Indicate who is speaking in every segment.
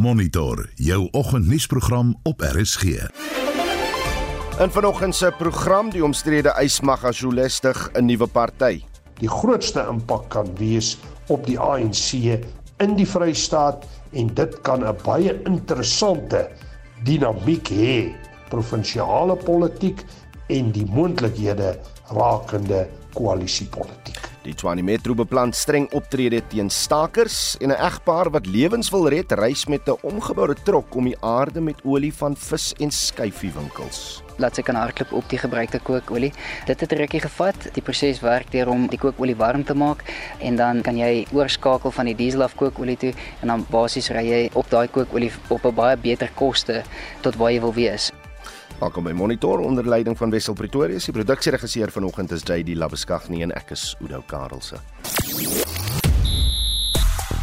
Speaker 1: Monitor jou oggendnuusprogram op RSG.
Speaker 2: In vanoggend se program die omstrede Ysmagga Jolistig 'n nuwe party.
Speaker 3: Die grootste impak kan wees op die ANC in die Vrystaat en dit kan 'n baie interessante dinamiek hê provinsiale politiek en die moontlikhede rakende koalisiepolitiek.
Speaker 2: Die Tshwane Metro beplan streng optrede teen stakers en 'n egpaar wat lewens wil red, reis met 'n omgeboude trok om die aarde met olie van vis en skyfiewinkels.
Speaker 4: Laat sy kan hardloop op die gebruikte kookolie. Dit het 'n rukkie gevat. Die proses werk deur om die kookolie warm te maak en dan kan jy oorskakel van die diesel af kookolie toe en dan basies ry jy op daai kookolie op 'n baie beter koste tot waar jy wil wees.
Speaker 2: Welkom by Monitor onder leiding van Wessel Pretorius. Die produksieregisseur vanoggend is JD Labeskagni en ek is Udo Karelse.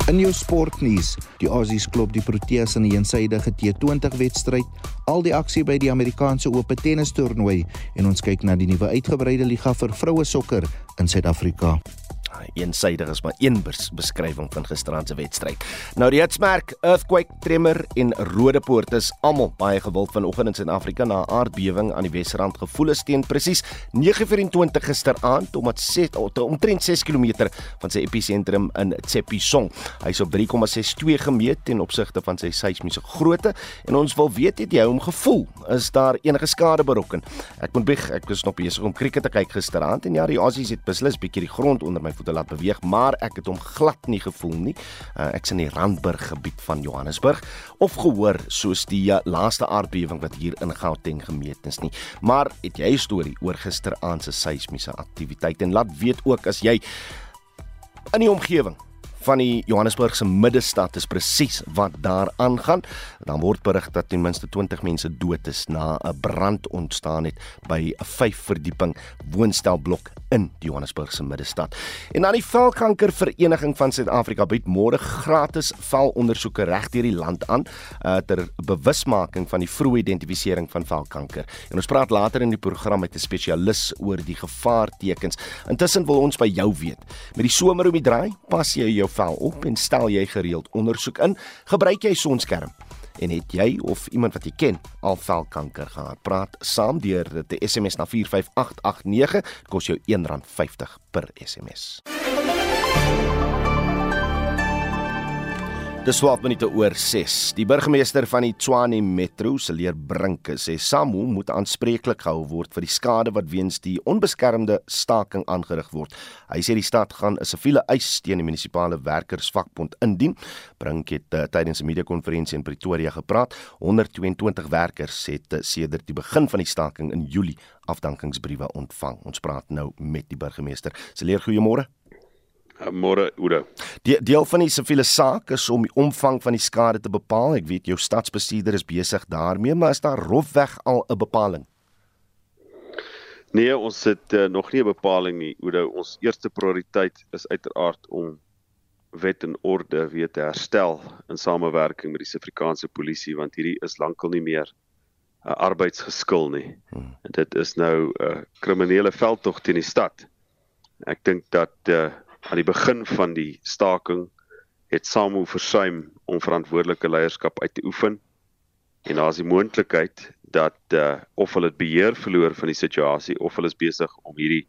Speaker 5: In jou sportnuus, die Aussies klop die Proteas in 'n eensydige T20 wedstryd, al die aksie by die Amerikaanse Ope tennis toernooi en ons kyk na die nuwe uitgebreide liga vir vroue sokker in Suid-Afrika
Speaker 2: eensydig is maar een bes beskrywing van gisteraand se wedstryd. Nou die hitsmerk earthquake, tremor en rodepoort is almal baie gewild vanoggend in Suid-Afrika na 'n aardbewing aan die Wesrand gevoel is teen presies 9:24 gisteraand omdat set omtrent 6 km van sy episentrum in Tshepisong. Hy's op 3,62 gemeet ten opsigte van sy seismiese grootte en ons wil weet het jy hom gevoel? Is daar enige skade berokken? Ek moet bieg, ek was nog besig om krieket te kyk gisteraand en ja, die Aussies het beslis bietjie die grond onder my voete laat beweeg, maar ek het hom glad nie gevoel nie. Uh, ek's in die Randburg gebied van Johannesburg of gehoor soos die uh, laaste aardbewing wat hier in Gauteng gemeet is nie. Maar het jy 'n storie oor gisteraand se seismiese aktiwiteit en laat weet ook as jy in die omgewing van die Johannesburgse middestad is presies wat daar aangaan. Dan word berig dat ten minste 20 mense dood is na 'n brand ontstaan het by 'n 5 verdieping woonstelblok in die Johannesburgse middestad. En dan die Velkanker Vereniging van Suid-Afrika bied môre gratis velondersoeke reg deur die land aan uh, ter bewusmaking van die vroeë identifisering van velkanker. En ons praat later in die program met 'n spesialis oor die gevaartekens. Intussen wil ons by jou weet. Met die somer om die draai, pas jy jou vel op en stel jy gereeld ondersoek in? Gebruik jy sonskerm? En het jy of iemand wat jy ken al velkanker gehad? Praat saam deur te SMS na 45889, kos jou R1.50 per SMS. Dis 12 minute oor 6. Die burgemeester van die Tshwane Metro, Seleer Brinke, sê SAMU moet aanspreeklik gehou word vir die skade wat weens die onbeskermde staking aangerig word. Hy sê die stad gaan 'n siviele eis teen die munisipale werkersvakbond indien. Brinke het uh, tydens 'n media-konferensie in Pretoria gepraat. 122 werkers het uh, sedert die begin van die staking in Julie afdankingsbriewe ontvang. Ons praat nou met die burgemeester. Seleer, goeiemôre.
Speaker 6: Eh, môre Oude.
Speaker 2: Die deel van die siviele saak is om die omvang van die skade te bepaal. Ek weet jou stadsbestuurder is besig daarmee, maar is daar rofweg al 'n bepaling?
Speaker 6: Nee, ons het uh, nog nie 'n bepaling nie. Oude, ons eerste prioriteit is uiteraard om wet en orde weer te herstel in samewerking met die Suid-Afrikaanse polisie want hierdie is lankal nie meer 'n uh, arbeidsgeskil nie. Hmm. Dit is nou 'n uh, kriminele veldtog teen die stad. Ek dink dat uh, aan die begin van die staking het SAMU versuim om verantwoordelike leierskap uit te oefen en daar is die moontlikheid dat uh, of hulle dit beheer verloor van die situasie of hulle is besig om hierdie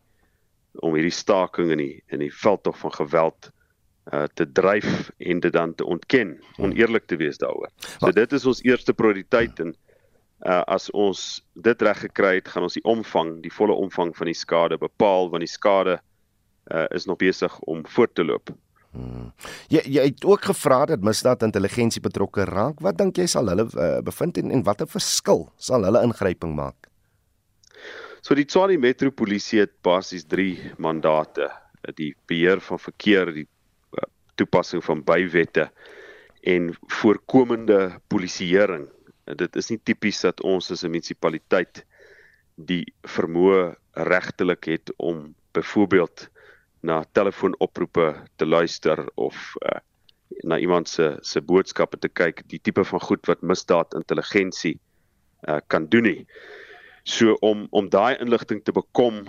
Speaker 6: om hierdie staking in die in die veldtog van geweld uh, te dryf en dit dan te ontken, oneerlik te wees daaroor. So dit is ons eerste prioriteit en uh, as ons dit reg gekry het, gaan ons die omvang, die volle omvang van die skade bepaal want die skade uh, is nog besig om voort te loop.
Speaker 2: Hmm. Jy jy het ook gevra dat misdaad intelligensie betrokke raak. Wat dink jy sal hulle uh, bevind en, en watter verskil sal hulle ingryping maak?
Speaker 6: So die Tshwane Metropolisie het basies 3 mandate: die beheer van verkeer, die uh, toepassing van bywette en voorkomende polisieering. Dit is nie tipies dat ons as 'n munisipaliteit die vermoë regtelik het om byvoorbeeld na telefoonoproepe te luister of uh, na iemand se se boodskappe te kyk, die tipe van goed wat misdaad intelligensie uh, kan doen nie. So om om daai inligting te bekom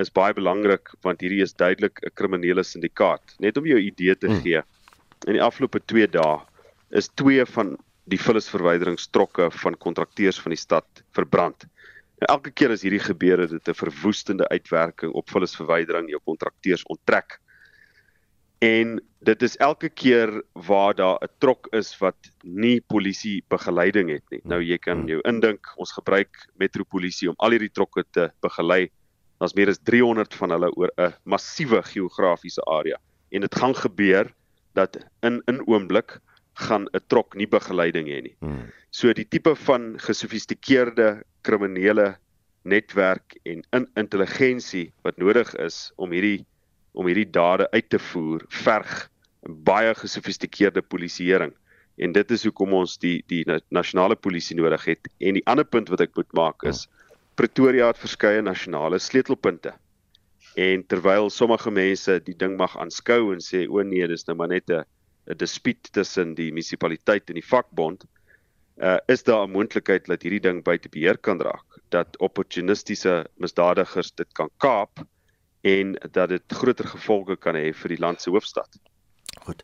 Speaker 6: is baie belangrik want hierdie is duidelik 'n kriminele syndikaat. Net om jou idee te hmm. gee. In die afgelope 2 dae is twee van die vullisverwyderingstrokke van kontrakteurs van die stad verbrand. Elke keer as hierdie gebeur het dit 'n verwoestende uitwerking op vullisverwydering, jou kontrakteurs onttrek. En dit is elke keer waar daar 'n trok is wat nie polisie begeleiding het nie. Nou jy kan jou indink, ons gebruik metropolisie om al hierdie trokke te begelei. Daar's meer as 300 van hulle oor 'n massiewe geografiese area. En dit gaan gebeur dat in 'n oomblik gaan 'n trok nie begeleiding hê nie. Hmm. So die tipe van gesofistikeerde kriminele netwerk en in intelligensie wat nodig is om hierdie om hierdie dade uit te voer verg baie gesofistikeerde polisieering en dit is hoekom ons die die nasionale polisie nodig het en die ander punt wat ek moet maak is Pretoria het verskeie nasionale sleutelpunte en terwyl sommige mense die ding mag aanskou en sê o nee dis nou maar net 'n 'n dispuut tussen die munisipaliteit en die vakbond, uh is daar 'n moontlikheid dat hierdie ding buite beheer kan raak, dat opportunistiese misdadigers dit kan kaap en dat dit groter gevolge kan hê vir die land se hoofstad.
Speaker 2: Goed.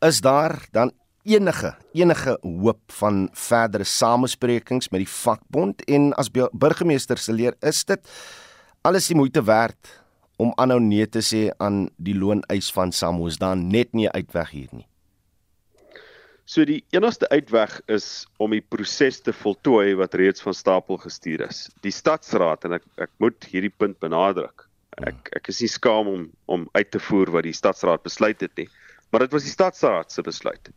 Speaker 2: Is daar dan enige enige hoop van verdere samesprekings met die vakbond en as burgemeester se leer is dit alles die moeite werd om aanhou nee te sê aan die looneis van Samu is dan net nie uitweg hier nie.
Speaker 6: So die enigste uitweg is om die proses te voltooi wat reeds van stapel gestuur is. Die stadsraad en ek ek moet hierdie punt benadruk. Ek ek is nie skaam om om uit te voer wat die stadsraad besluit het nie, maar dit was die stadsraad se besluit.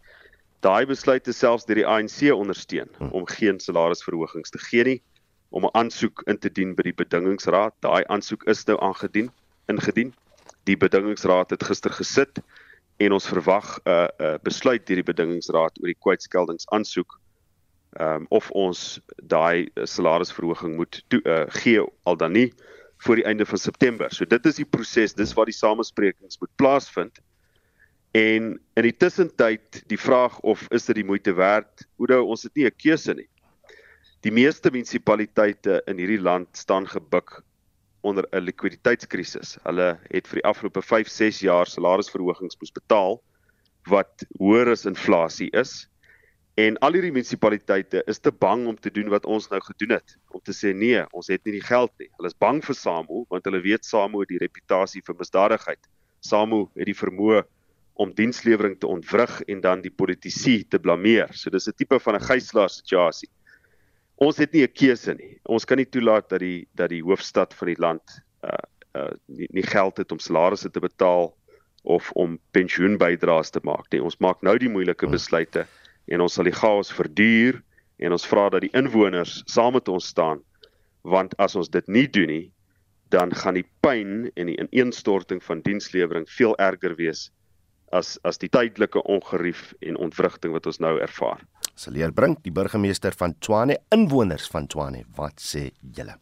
Speaker 6: Daai besluit is selfs deur die ANC ondersteun om geen salarisverhogings te gee nie, om 'n aansoek in te dien by die bedingingsraad. Daai aansoek is nou aangedien, ingedien. Die bedingingsraad het gister gesit en ons verwag 'n uh, 'n uh, besluit deur die bedingingsraad oor die kwytskeldings aansoek ehm um, of ons daai salarisverhoging moet toe, uh, gee al dan nie voor die einde van September. So dit is die proses, dis waar die samesprekings moet plaasvind. En in die tussentyd die vraag of is dit die moeite werd? Oudo, ons het nie 'n keuse nie. Die meeste munisipaliteite in hierdie land staan gebuk onder 'n likwiditeitskrisis. Hulle het vir die afgelope 5-6 jaar salarisverhogings moes betaal wat hoër as inflasie is. En al hierdie munisipaliteite is te bang om te doen wat ons nou gedoen het, om te sê nee, ons het nie die geld nie. Hulle is bang vir SAMU want hulle weet SAMU het die reputasie vir misdadigheid. SAMU het die vermoë om dienslewering te ontwrig en dan die politici te blameer. So dis 'n tipe van 'n gijslaer situasie ons het nie 'n keuse nie. Ons kan nie toelaat dat die dat die hoofstad van die land uh uh nie, nie geld het om salarisse te betaal of om pensioenbydraes te maak nie. Ons maak nou die moeilike hmm. besluite en ons sal die chaos verduur en ons vra dat die inwoners saam met ons staan want as ons dit nie doen nie dan gaan die pyn en die ineenstorting van dienslewering veel erger wees as as die tydelike ongerief en ontwrigting wat ons nou ervaar.
Speaker 2: Saleer Brink, die burgemeester van Tshwane, inwoners van Tshwane, wat sê julle?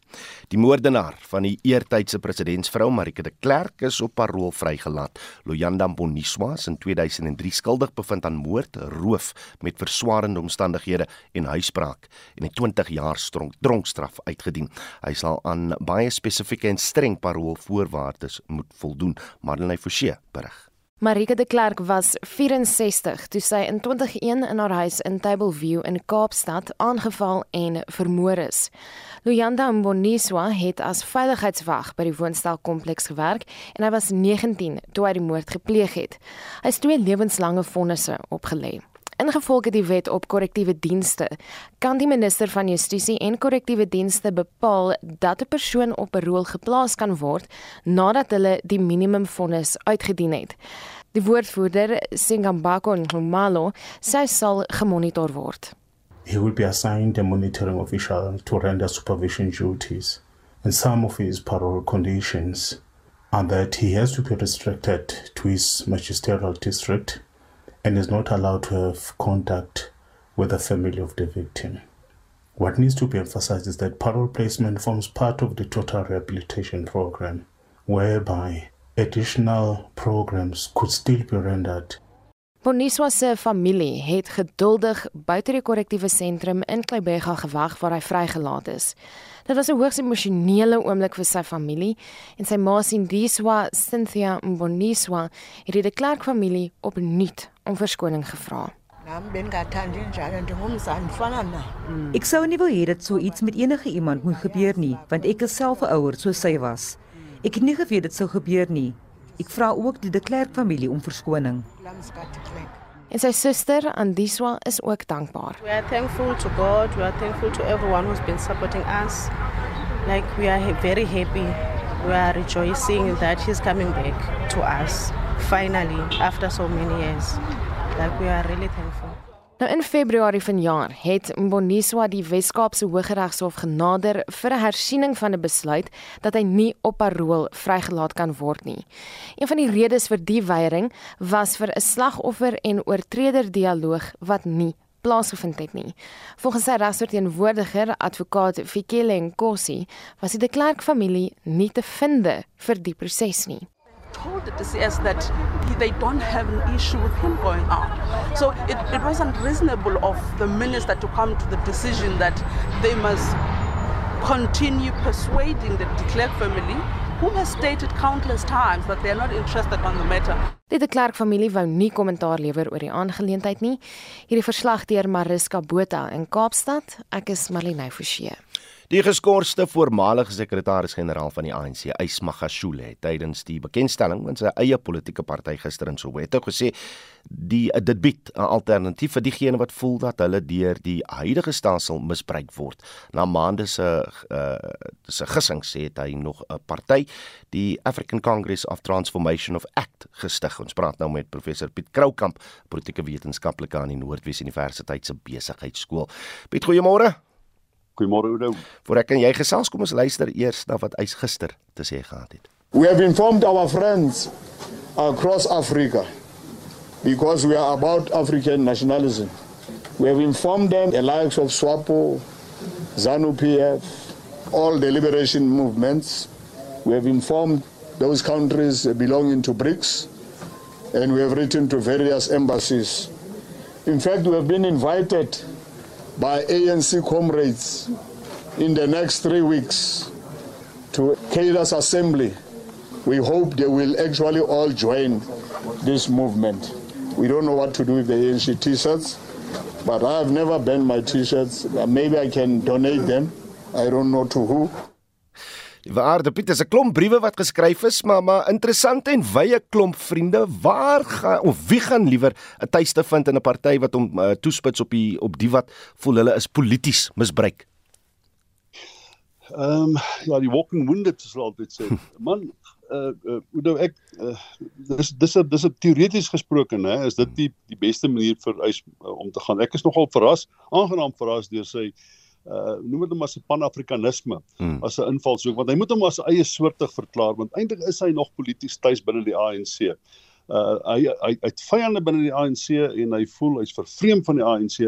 Speaker 2: Die moordenaar van die eertydse presidentsvrou Marike de Klerk is op parol vrygelaat. Loyanda Boniswa is in 2003 skuldig bevind aan moord, roof met verswaarende omstandighede en huisbraak en 'n 20 jaar tronkstraf uitgedien. Hy sal aan baie spesifieke en streng parolvoorwaardes moet voldoen, Marlene Forsie berig.
Speaker 7: Marika de Klerk was 64 toe sy in 2001 in haar huis in Tableview in Kaapstad aangeval en vermoor is. Luyanda Mboniswa het as veiligheidswag by die woonstelkompleks gewerk en hy was 19 toe hy die moord gepleeg het. Hy het twee lewenslange vonnisse opgelê. Ingevolge die wet op korrektiewe dienste, kan die minister van Justisie en korrektiewe dienste bepaal dat 'n persoon op 'n rol geplaas kan word nadat hulle die minimumvonnis uitgedien het. Die woordvoerder, Singambako Nxumalo, sê sal gemonitor word.
Speaker 8: He will be assigned a monitoring official to render supervision duties. And some of his parole conditions are that he has to be restricted to his magisterial district and is not allowed to have contact with the family of the victim. What needs to be emphasized is that parole placement forms part of the total rehabilitation program, whereby additional programs could still be rendered.
Speaker 7: Boniswa se familie het geduldig buite die korrektiewe sentrum in Kleibega gewag waar hy vrygelaat is. Dit was 'n hoogs emosionele oomblik vir sy familie en sy ma Sindiswa Cynthia Boniswa het die Klerk familie opnuut om verskoning gevra.
Speaker 9: Ek sou nie wil hê dit sou iets met enige iemand moet gebeur nie, want ek is self 'n ouer soos sy was. Ek het nie geweet dit sou gebeur nie. Ek vra ook die de Klerk familie om verskoning.
Speaker 7: En sy suster Andiswa is ook dankbaar.
Speaker 10: We are thankful to God. We are thankful to everyone who's been supporting us. Like we are very happy. We are rejoicing that he's coming back to us finally after so many years. Like we are really thankful.
Speaker 7: Nou in Februarie vanjaar het Mboniswa die Wes-Kaapse Hooggeregshof genader vir 'n hersiening van 'n besluit dat hy nie op parol vrygelaat kan word nie. Een van die redes vir die weiering was vir 'n slagoffer en oortreder dialoog wat nie plaasgevind het nie. Volgens sy regsverteenwoordiger, advokaat Fikile Nkosi, was die de Klerk familie nie te finde vir die proses nie
Speaker 11: told the DCS that they don't have an issue with him going out. So it, it was unreasonable of the minister to come to the decision that they must continue persuading the de Klerk family who has stated countless times that they are not interested on the matter.
Speaker 7: Die de Klerk familie wou nie kommentaar lewer oor die aangeleentheid nie. Hierdie verslag deur Mariska Botha in Kaapstad. Ek is Marlene Forsie.
Speaker 2: Die geskorste voormalige sekretaris-generaal van die ANC, Ysmagashule, het tydens die bekendstelling van sy eie politieke party gister in Soweto gesê die dit bied 'n alternatief vir diegene wat voel dat hulle deur die huidige stelsel misbruik word. Na maande se uh se gissing sê het hy nog 'n party, die African Congress of Transformation of Act gestig. Ons praat nou met professor Piet Kroukamp, politieke wetenskaplike aan die Noordwes Universiteit se besigheidskool. Piet, goeiemôre.
Speaker 12: Goeiemôre Oudo.
Speaker 2: Voor ek en jy gesels, kom ons luister eers na wat hy gister te sê gehad het.
Speaker 12: We have informed our friends across Africa because we are about African nationalism. We have informed them the likes of SWAPO, ZANU-PF, all the liberation movements. We have informed those countries belonging to BRICS and we have written to various embassies. In fact, we have been invited by ANC comrades in the next three weeks to Kaidas Assembly. We hope they will actually all join this movement. We don't know what to do with the ANC t-shirts, but I have never banned my t-shirts. Maybe I can donate them. I don't know to who.
Speaker 2: Waar die Piet is 'n klomp briewe wat geskryf is, maar maar interessant en wye klomp vriende. Waar gaan of wie gaan liewer 'n tuiste vind in 'n party wat hom uh, toespits op die op die wat voel hulle is polities misbruik?
Speaker 13: Ehm um, ja, die walking wounded sal altyd sê. Man, uh uh nou ek uh, dis dis is dis 'n teoreties gesproke, hè, is dit die die beste manier vir eis uh, om te gaan. Ek is nogal verras, aangenaam verras deur sy uh noem dit hom as 'n panafrikanisme hmm. as 'n invalshoek want hy moet hom as eie soortig verklaar want eintlik is hy nog polities tuis binne die ANC. Uh hy hy hy't vyande binne die ANC en hy voel hy's vervreem van die ANC,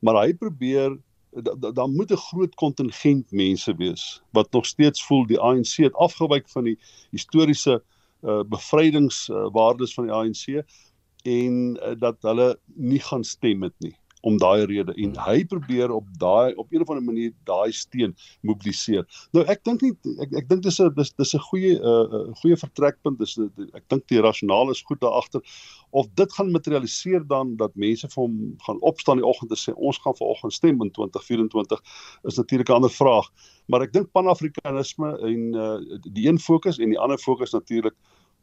Speaker 13: maar hy probeer dan da, da moet 'n groot kontingent mense wees wat nog steeds voel die ANC het afgewyk van die historiese uh bevrydingswaardes uh, van die ANC en uh, dat hulle nie gaan stem het nie om daai rede en hy probeer op daai op een of ander manier daai steen mobiliseer. Nou ek dink nie ek ek dink dis 'n dis dis 'n goeie 'n uh, uh, goeie vertrekpunt. Dis ek dink die rasionaal is goed daar agter of dit gaan materialiseer dan dat mense vir hom gaan opstaan die oggend en sê ons gaan vanoggend stem in 2024 is natuurlik 'n ander vraag. Maar ek dink panafrikanisme en uh, die een fokus en die ander fokus natuurlik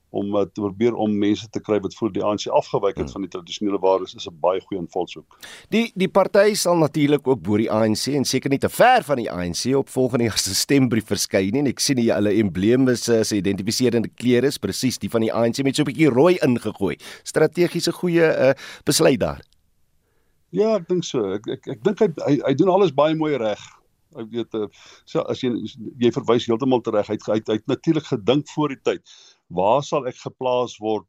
Speaker 13: om uh, te probeer om mense te kry wat voor die ANC afgewyk het hmm. van die tradisionele waardes is 'n baie goeie invalshoek.
Speaker 2: Die die party sal natuurlik ook bo die ANC en seker nie te ver van die ANC op volgende jaar se stembrief verskyn nie. Ek sien hier hulle embleme se se identifiserende kleure is presies die van die ANC met so 'n bietjie rooi ingegooi. Strategiese goeie uh, besluit daar.
Speaker 13: Ja, ek dink so. Ek ek ek dink hy, hy hy doen alles baie mooi reg. Ek weet so as jy jy verwys heeltemal reg. Hy het hy het, het natuurlik gedink voor die tyd waar sal ek geplaas word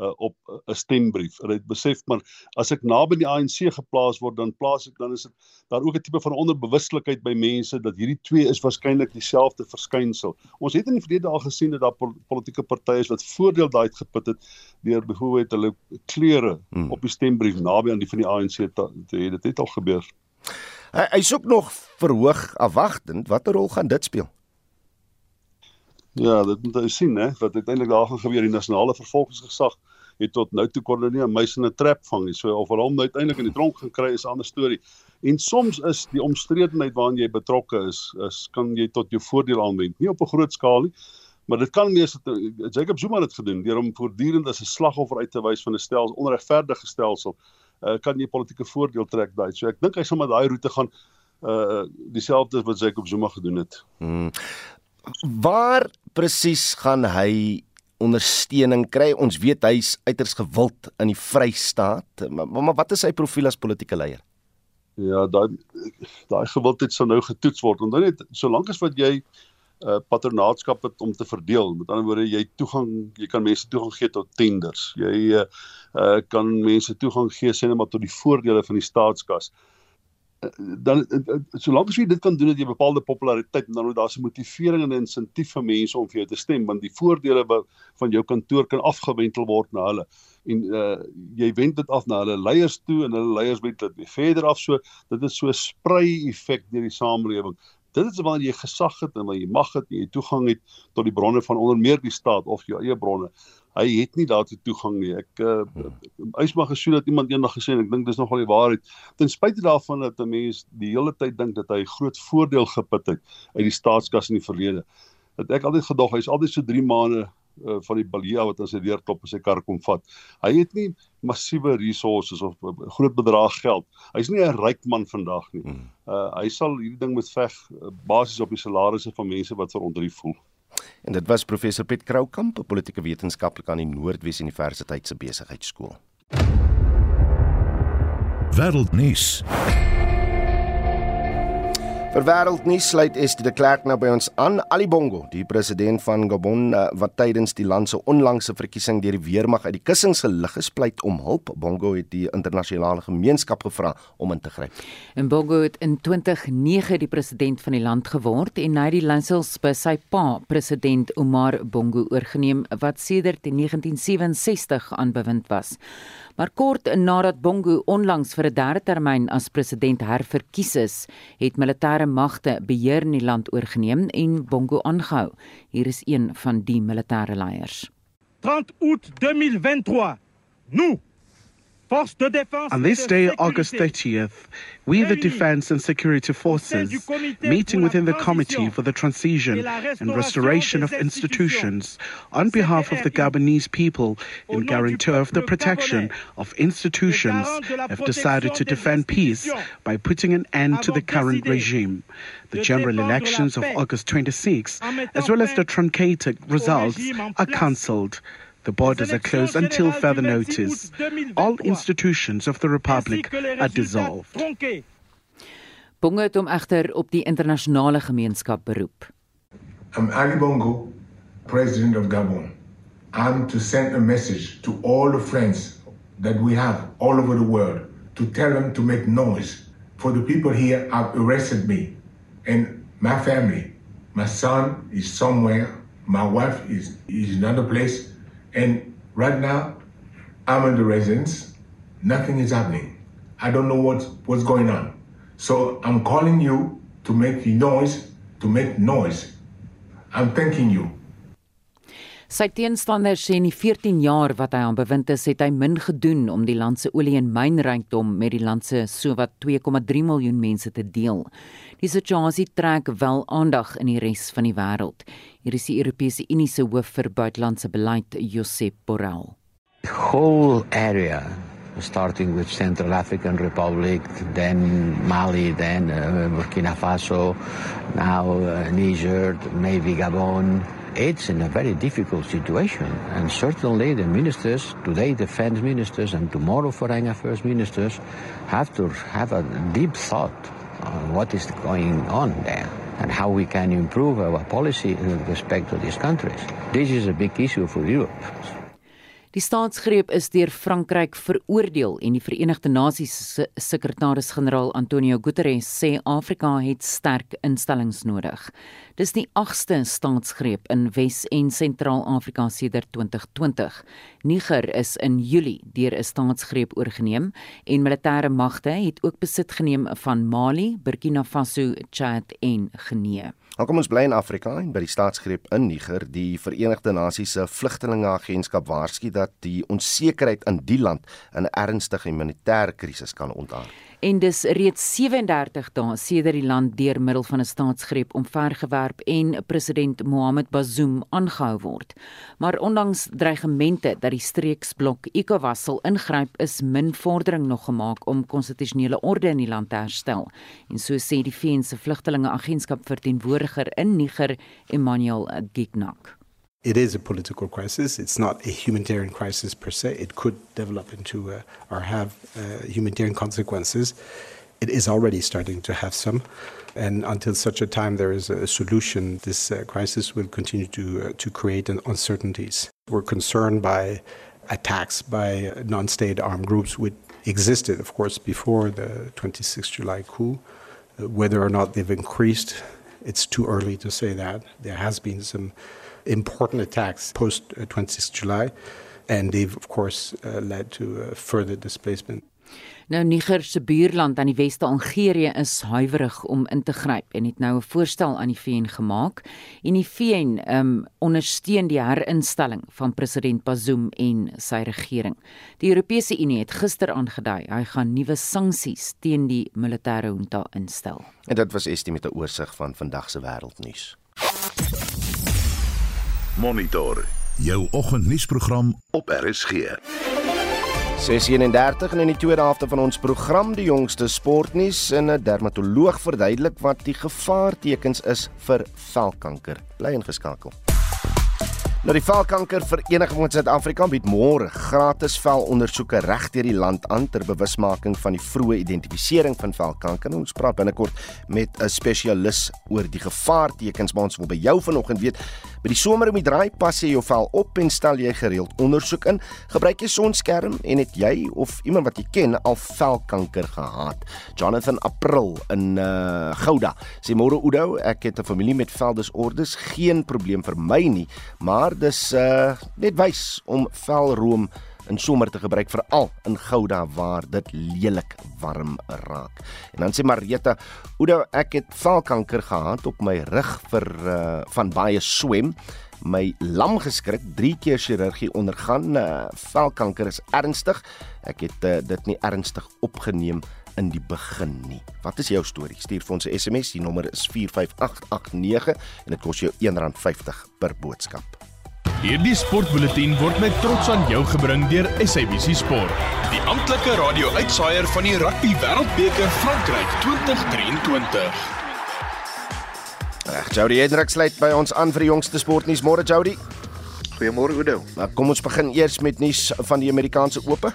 Speaker 13: uh, op 'n uh, stembrief. Hulle het besef maar as ek naby die ANC geplaas word, dan plaas ek dan is dit daar ook 'n tipe van onderbewustelikheid by mense dat hierdie twee is waarskynlik dieselfde verskynsel. Ons het in die verlede al gesien dat daar politieke partye is wat voordeel daai het geput het deur byvoorbeeld hulle kleure hmm. op die stembrief naby aan die van die ANC te hê. Dit het al gebeur.
Speaker 2: Hy hy soek nog verhoog afwagtend. Watter rol gaan dit speel?
Speaker 13: Ja, dit moet jy sien hè wat uiteindelik daar gaan gebeur die nasionale vervolgingsgesag het tot nou toe kon hulle nie 'n muis in 'n trap vang nie. So of hulle hom uiteindelik in die tronk gaan kry is 'n ander storie. En soms is die omstredenheid waaraan jy betrokke is, is kan jy tot jou voordeel aanwend. Nie op 'n groot skaal nie, maar dit kan wees dat eh, Jacob Zuma dit gedoen deur hom voortdurend as 'n slagoffer uit te wys van 'n stelsel onregverdige stelsel. Uh, kan jy politieke voordeel trek daai. So ek dink hy sal met daai roete gaan uh dieselfde wat Jacob Zuma gedoen het. Hmm.
Speaker 2: Waar presies gaan hy ondersteuning kry? Ons weet hy's uiters gewild in die Vrystaat, maar, maar wat is sy profiel as politieke leier?
Speaker 13: Ja, daai daai gewildheid sal nou getoets word. Onthou net, solank as wat jy uh, patronaatskap het om te verdeel, met ander woorde jy toegang, jy kan mense toegang gee tot tenders. Jy uh, uh kan mense toegang gee sê net maar tot die voordele van die staatskas. Uh dan solank as jy dit kan doen dat jy bepaalde populariteit. En dan moet daar 'n motivering en insentief vir mense om vir jou te stem want die voordele van jou kantoor kan afgewentel word na hulle. En uh, jy wend dit af na hulle leiers toe en hulle leiers wend dit verder af. So dit is so 'n sprei effek deur die samelewing. Dit is wanneer jy gesag het en wanneer jy mag het en jy toegang het tot die bronne van onder meer die staat of jou eie bronne hy het nie daartoe toegang nie. Ek uh eis maar gesoen dat iemand eendag gesê en ek dink dis nogal die waarheid. Ten spyte daarvan dat 'n mens die hele tyd dink dat hy groot voordeel geput het uit die staatskas in die verlede. Dat ek altyd gedog hy's altyd so 3 maande uh van die balia wat aan sy deur klop en sy kar kom vat. Hy het nie massiewe resources of groot bedrag geld. Hy's nie 'n ryk man vandag nie. Uh hy sal hierdie ding moet veg uh, basies op die salarisse van mense wat verontrief voel.
Speaker 2: En dit was professor Piet Kroukamp, 'n politieke wetenskaplike aan die Noordwes Universiteit se besigheidskool.
Speaker 1: Wêreldnuus.
Speaker 2: Vir wêreldnuus sluit Estie de Klerk nou by ons aan. Ali Bongo, die president van Gabon eh, wat tydens die land se onlangse verkiesing deur die weermag uit die kussings gelig is, pleit om hulp. Bongo het die internasionale gemeenskap gevra om in te gryp.
Speaker 14: En Bongo het in 2009 die president van die land geword en hy die landsels by sy pa, president Omar Bongo oorgeneem wat sedert 1967 aan bewind was. Maar kort nadat Bongo onlangs vir 'n derde termyn as president herverkies is, het militêre magte beheer in die land oorgeneem en Bongo aangehou. Hier is een van die militêre leiers.
Speaker 15: 30 Août 2023. Nous
Speaker 16: On this day, August 30th, we, the Defense and Security Forces, meeting within the Committee for the Transition and Restoration of Institutions, on behalf of the Gabonese people and guarantor of the protection of institutions, have decided to defend peace by putting an end to the current regime. The general elections of August 26, as well as the truncated results, are cancelled. The borders are closed until further notice. All institutions of the Republic are dissolved.
Speaker 14: Bongo het hom egter op die internasionale gemeenskap beroep.
Speaker 17: I'm Ali Bongo, President of Gabon. I'm to send a message to all the friends that we have all over the world to tell them to make noise. For the people here have arrested me and my family. My son is somewhere. My wife is, is in another place. And right now, I'm in the residence. Nothing is happening. I don't know what, what's going on. So I'm calling you to make noise, to make noise. I'm thanking you.
Speaker 14: Sy teenstanders sê in die 14 jaar wat hy aan bewind is, het hy min gedoen om die land se olie en mynrykdom met die land se sowat 2,3 miljoen mense te deel. Die situasie trek wel aandag in die res van die wêreld. Hier is die Europese Unie se hoof vir buitelandse beleid, Josep Borrell.
Speaker 18: The whole area starting with Central African Republic, then Mali, then uh, Burkina Faso, now uh, Niger, maybe Gabon, it's in a very difficult situation. And certainly the ministers, today defense ministers and tomorrow foreign affairs ministers, have to have a deep thought on what is going on there and how we can improve our policy with respect to these countries. This is a big issue for Europe.
Speaker 14: Die staatsgreep is deur Frankryk veroordeel en die Verenigde Nasies se sekretaris-generaal Antonio Guterres sê Afrika het sterk instellings nodig. Dis die 8ste staatsgreep in Wes- en Sentraal-Afrika sedert 2020. Niger is in Julie deur 'n staatsgreep oorgeneem en militêre magte het ook besit geneem van Mali, Burkina Faso, Chad en Guinea.
Speaker 2: Nou kom ons bly in Afrika en by die staatsgreep in Niger, die Verenigde Nasies se vlugtelingeagentskap waarsku dat die onsekerheid in die land 'n ernstige humanitêre krisis kan ontaard
Speaker 14: en dis reeds 37 dae sedert die land deur middel van 'n staatsgreep omvergewerp en president Mohamed Bazoum aangehou word. Maar ondanks dreigemente dat die streeksblok ECOWAS sal ingryp, is min vordering nog gemaak om konstitusionele orde in die land te herstel. En so sê die VN se vlugtelingeagentskap verteenwoordiger in Niger, Emmanuel Gignac.
Speaker 19: It is a political crisis. It's not a humanitarian crisis per se. It could develop into uh, or have uh, humanitarian consequences. It is already starting to have some. And until such a time there is a solution, this uh, crisis will continue to, uh, to create uncertainties. We're concerned by attacks by non state armed groups, which existed, of course, before the 26th July coup. Uh, whether or not they've increased, it's too early to say that. There has been some important attacks post 26 July, and they've of course uh, led to uh, further displacement.
Speaker 14: Nou Niger se buurland aan die weste Algerië is huiwerig om in te gryp en het nou 'n voorstel aan die VN gemaak en die VN um ondersteun die herinstelling van president Bazoum en sy regering. Die Europese Unie het gister aangedui hy gaan nuwe sanksies teen die militêre junta instel.
Speaker 2: En dit was estie met 'n oorsig van vandag se wêreldnuus.
Speaker 1: Monitor jou oggendnuusprogram op RSG.
Speaker 2: 6:31 en in die tweede helfte van ons program die jongste sportnuus en 'n dermatoloog verduidelik wat die gevaartekens is vir velkanker. Bly ingeskakel. Nou die Velkanker Vereniging van Suid-Afrika bied môre gratis velondersoeke reg deur die land aan ter bewusmaking van die vroeë identifisering van velkanker. Ons praat binnekort met 'n spesialis oor die gevaartekens, maar ons wil by jou vanoggend weet, by die somer om die draai pas jy jou vel op en stel jy gereeld ondersoek in? Gebruik jy sonskerm en het jy of iemand wat jy ken al velkanker gehad? Jonathan April in uh Gouda. Sê môre Oudo, ek het 'n familie met veldesordes, geen probleem vir my nie, maar dis uh net wys om velroom in somer te gebruik veral in Gouda waar dit lelik warm raak. En dan sê Marita, "Oudo, ek het velkanker gehad op my rug vir uh van baie swem." my lam geskrik, 3 keer chirurgie ondergaan. Uh, velkanker is ernstig. Ek het uh, dit nie ernstig opgeneem in die begin nie. Wat is jou storie? Stuur vir ons 'n SMS. Die nommer is 45889 en dit kos jou R1.50 per boodskap.
Speaker 20: Hierdie sportbulletin word met trots aan jou gebring deur SABC Sport, die amptelike radio-uitsaaier van die Rugby Wêreldbeker Frankryk 2023.
Speaker 2: Reg, Jody Hendrik sluit by ons aan vir die jongste sportnuus. Môre Jody.
Speaker 21: Goeiemôre Oudo.
Speaker 2: Nou kom ons begin eers met nuus van die Amerikaanse Ope.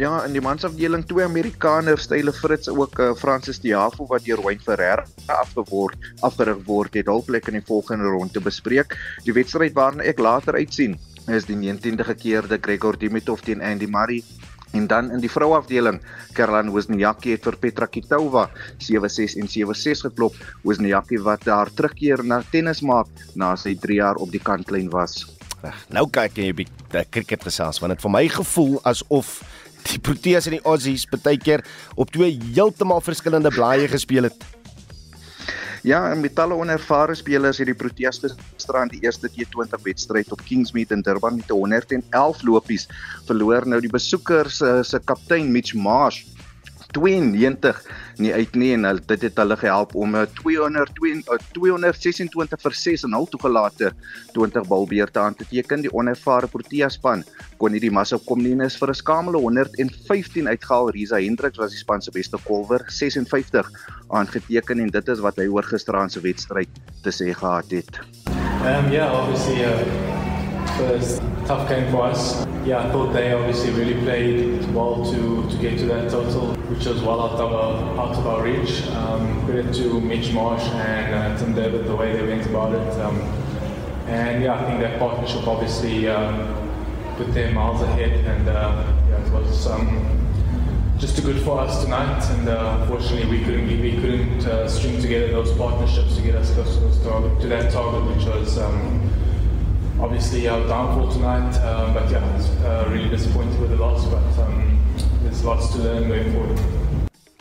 Speaker 21: Ja, in die mansafdeling twee Amerikaners, Style Fritz ook uh, Francis Diafo wat deur Wayne Ferreira afgeword afgerig word, het hul plek in die volgende ronde bespreek. Die wedstryd waarna ek later uitsien is die 19de gekeerde Gregor Dimitrov teen Andy Murray En dan in die vrouafdeling, Caroline Wozniacki het vir Petra Kvitova 7-6 en 7-6 geklop. Wozniacki wat daar terugkeer na tennis maak na sy 3 jaar op die kantlyn was.
Speaker 2: Reg. Nou kyk jy 'n bietjie cricket gesels want dit vir my gevoel asof die Proteas en die Aussies baie keer op twee heeltemal verskillende blaaie gespeel het.
Speaker 21: Ja, en met talle onervare spelers het die Proteas gisterand die eerste T20 wedstryd op Kingsmead in Durban met 111 lopies verloor. Nou die besoekers uh, se kaptein Mitch Marsh 92 nie uit nie en dit het hulle gehelp om 'n 202 226 vir 6 en hul toegelate 20 balbeurte aan te teken. Die onervare Protea span kon nie die massa kom nie is vir 'n skamele 115 uitgehaal. Risa Hendriks was die span se beste kolwer 56 aangeteken en dit is wat hy oor gisteraand se wedstryd te sê gehad het.
Speaker 22: Um yeah, obviously uh first tough game for us. Yeah, I thought they obviously really played well to, to get to that total, which was well out of our, out of our reach. Um, credit to Mitch Marsh and uh, Tim David the way they went about it. Um, and yeah, I think that partnership obviously um, put them miles ahead, and uh, yeah, it was um, just too good for us tonight. And uh, unfortunately, we couldn't we couldn't uh, string together those partnerships to get us close to, that target, which was. Um, obviously our downfall tonight. Um, but yeah, it's, uh, really disappointed with the loss. But there's lots to learn going forward.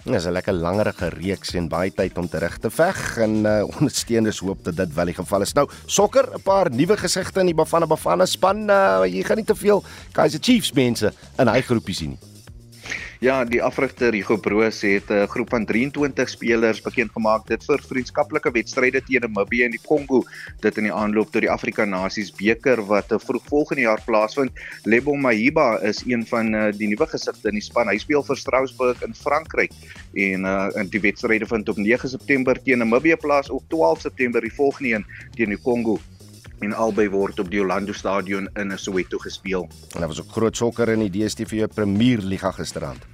Speaker 2: Dit is 'n lekker langerige reeks en baie tyd om terug te veg en uh, ondersteuners hoop dat dit wel die geval is. Nou, sokker, 'n paar nuwe gesigte in die Bafana Bafana span. Uh, jy gaan nie te veel Kaizer Chiefs mense in hy groepie sien nie.
Speaker 21: Ja, die afrigter Hugo Broos het 'n groep van 23 spelers bekend gemaak dit vir vriendskaplike wedstryde teen Namibië en die Kongo. Dit in die aanloop tot die Afrika Nasies beker wat vroeg volgende jaar plaasvind. Lebo Mahiba is een van uh, die nuwe gesigte in die span. Hy speel vir Strasbourg in Frankryk en uh, in die wedstryde vind op 9 September teen Namibië plaas op 12 September die volgende een teen die Kongo en albei word op die Orlando Stadion in Soweto gespeel.
Speaker 2: En daar was ook groot sokker in die DStv Premier Liga gisterand.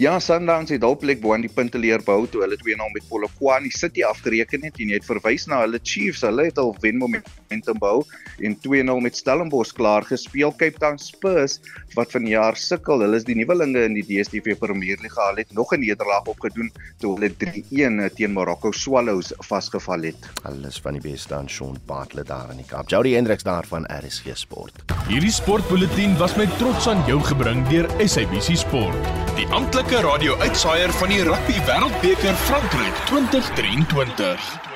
Speaker 21: Ja, Sundowns het hulplek bo aan die punte leer bou toe hulle 2-0 met Polokwane City afgereken het en jy het verwys na hulle Chiefs. Hulle het al wen momentum bou en 2-0 met Stellenbosch klaar gespeel. Cape Town Spurs wat vanjaar sukkel, hulle is die nuwelinge in die DStv Premier Liga. Hulle het nog 'n nederlaag opgedoen toe hulle 3-1 teen Morocco Swallows vasgeval het.
Speaker 2: Alles van die beste aan Sean Bartlett daar in die Kaap. Jody Hendriks daar van RSG Sport.
Speaker 20: Hierdie sportbulletin was met trots aan jou gebring deur SABC Sport. Die amptelike weke radio-uitsaier van die Rugby Wêreldbeker Frankryk 2023.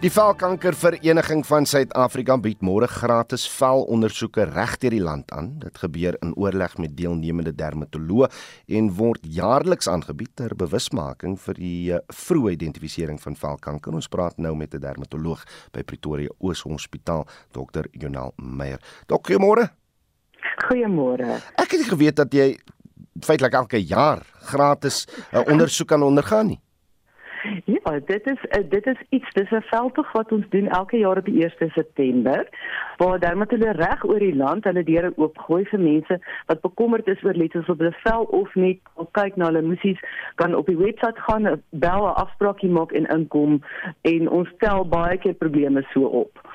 Speaker 2: Die Velkankervereniging van Suid-Afrika bied môre gratis velondersoeke regdeur die land aan. Dit gebeur in oorleg met deelnemende dermatoloë en word jaarliks aangebied ter bewusmaking vir die eh, vroeë identifisering van velkanker. Ons praat nou met 'n dermatoloog by Pretoria Oos Hospitaal, Dr. Jonal Meyer. Dok, goeiemôre.
Speaker 23: Goeiemôre.
Speaker 2: Ek het geweet dat jy feitelik elke jaar gratis 'n ondersoek kan ondergaan nie.
Speaker 23: Ja, dit is eh, dit is iets, dis 'n veldtog wat ons doen elke jaar op die 1 September waar dermatoloë reg oor die land hulle deure oopgooi vir mense wat bekommerd is oor letsels op hulle vel of net of kyk na hulle musies kan op die webwerf gaan, bel 'n afspraakie maak en inkom en ons tel baie keer probleme so op.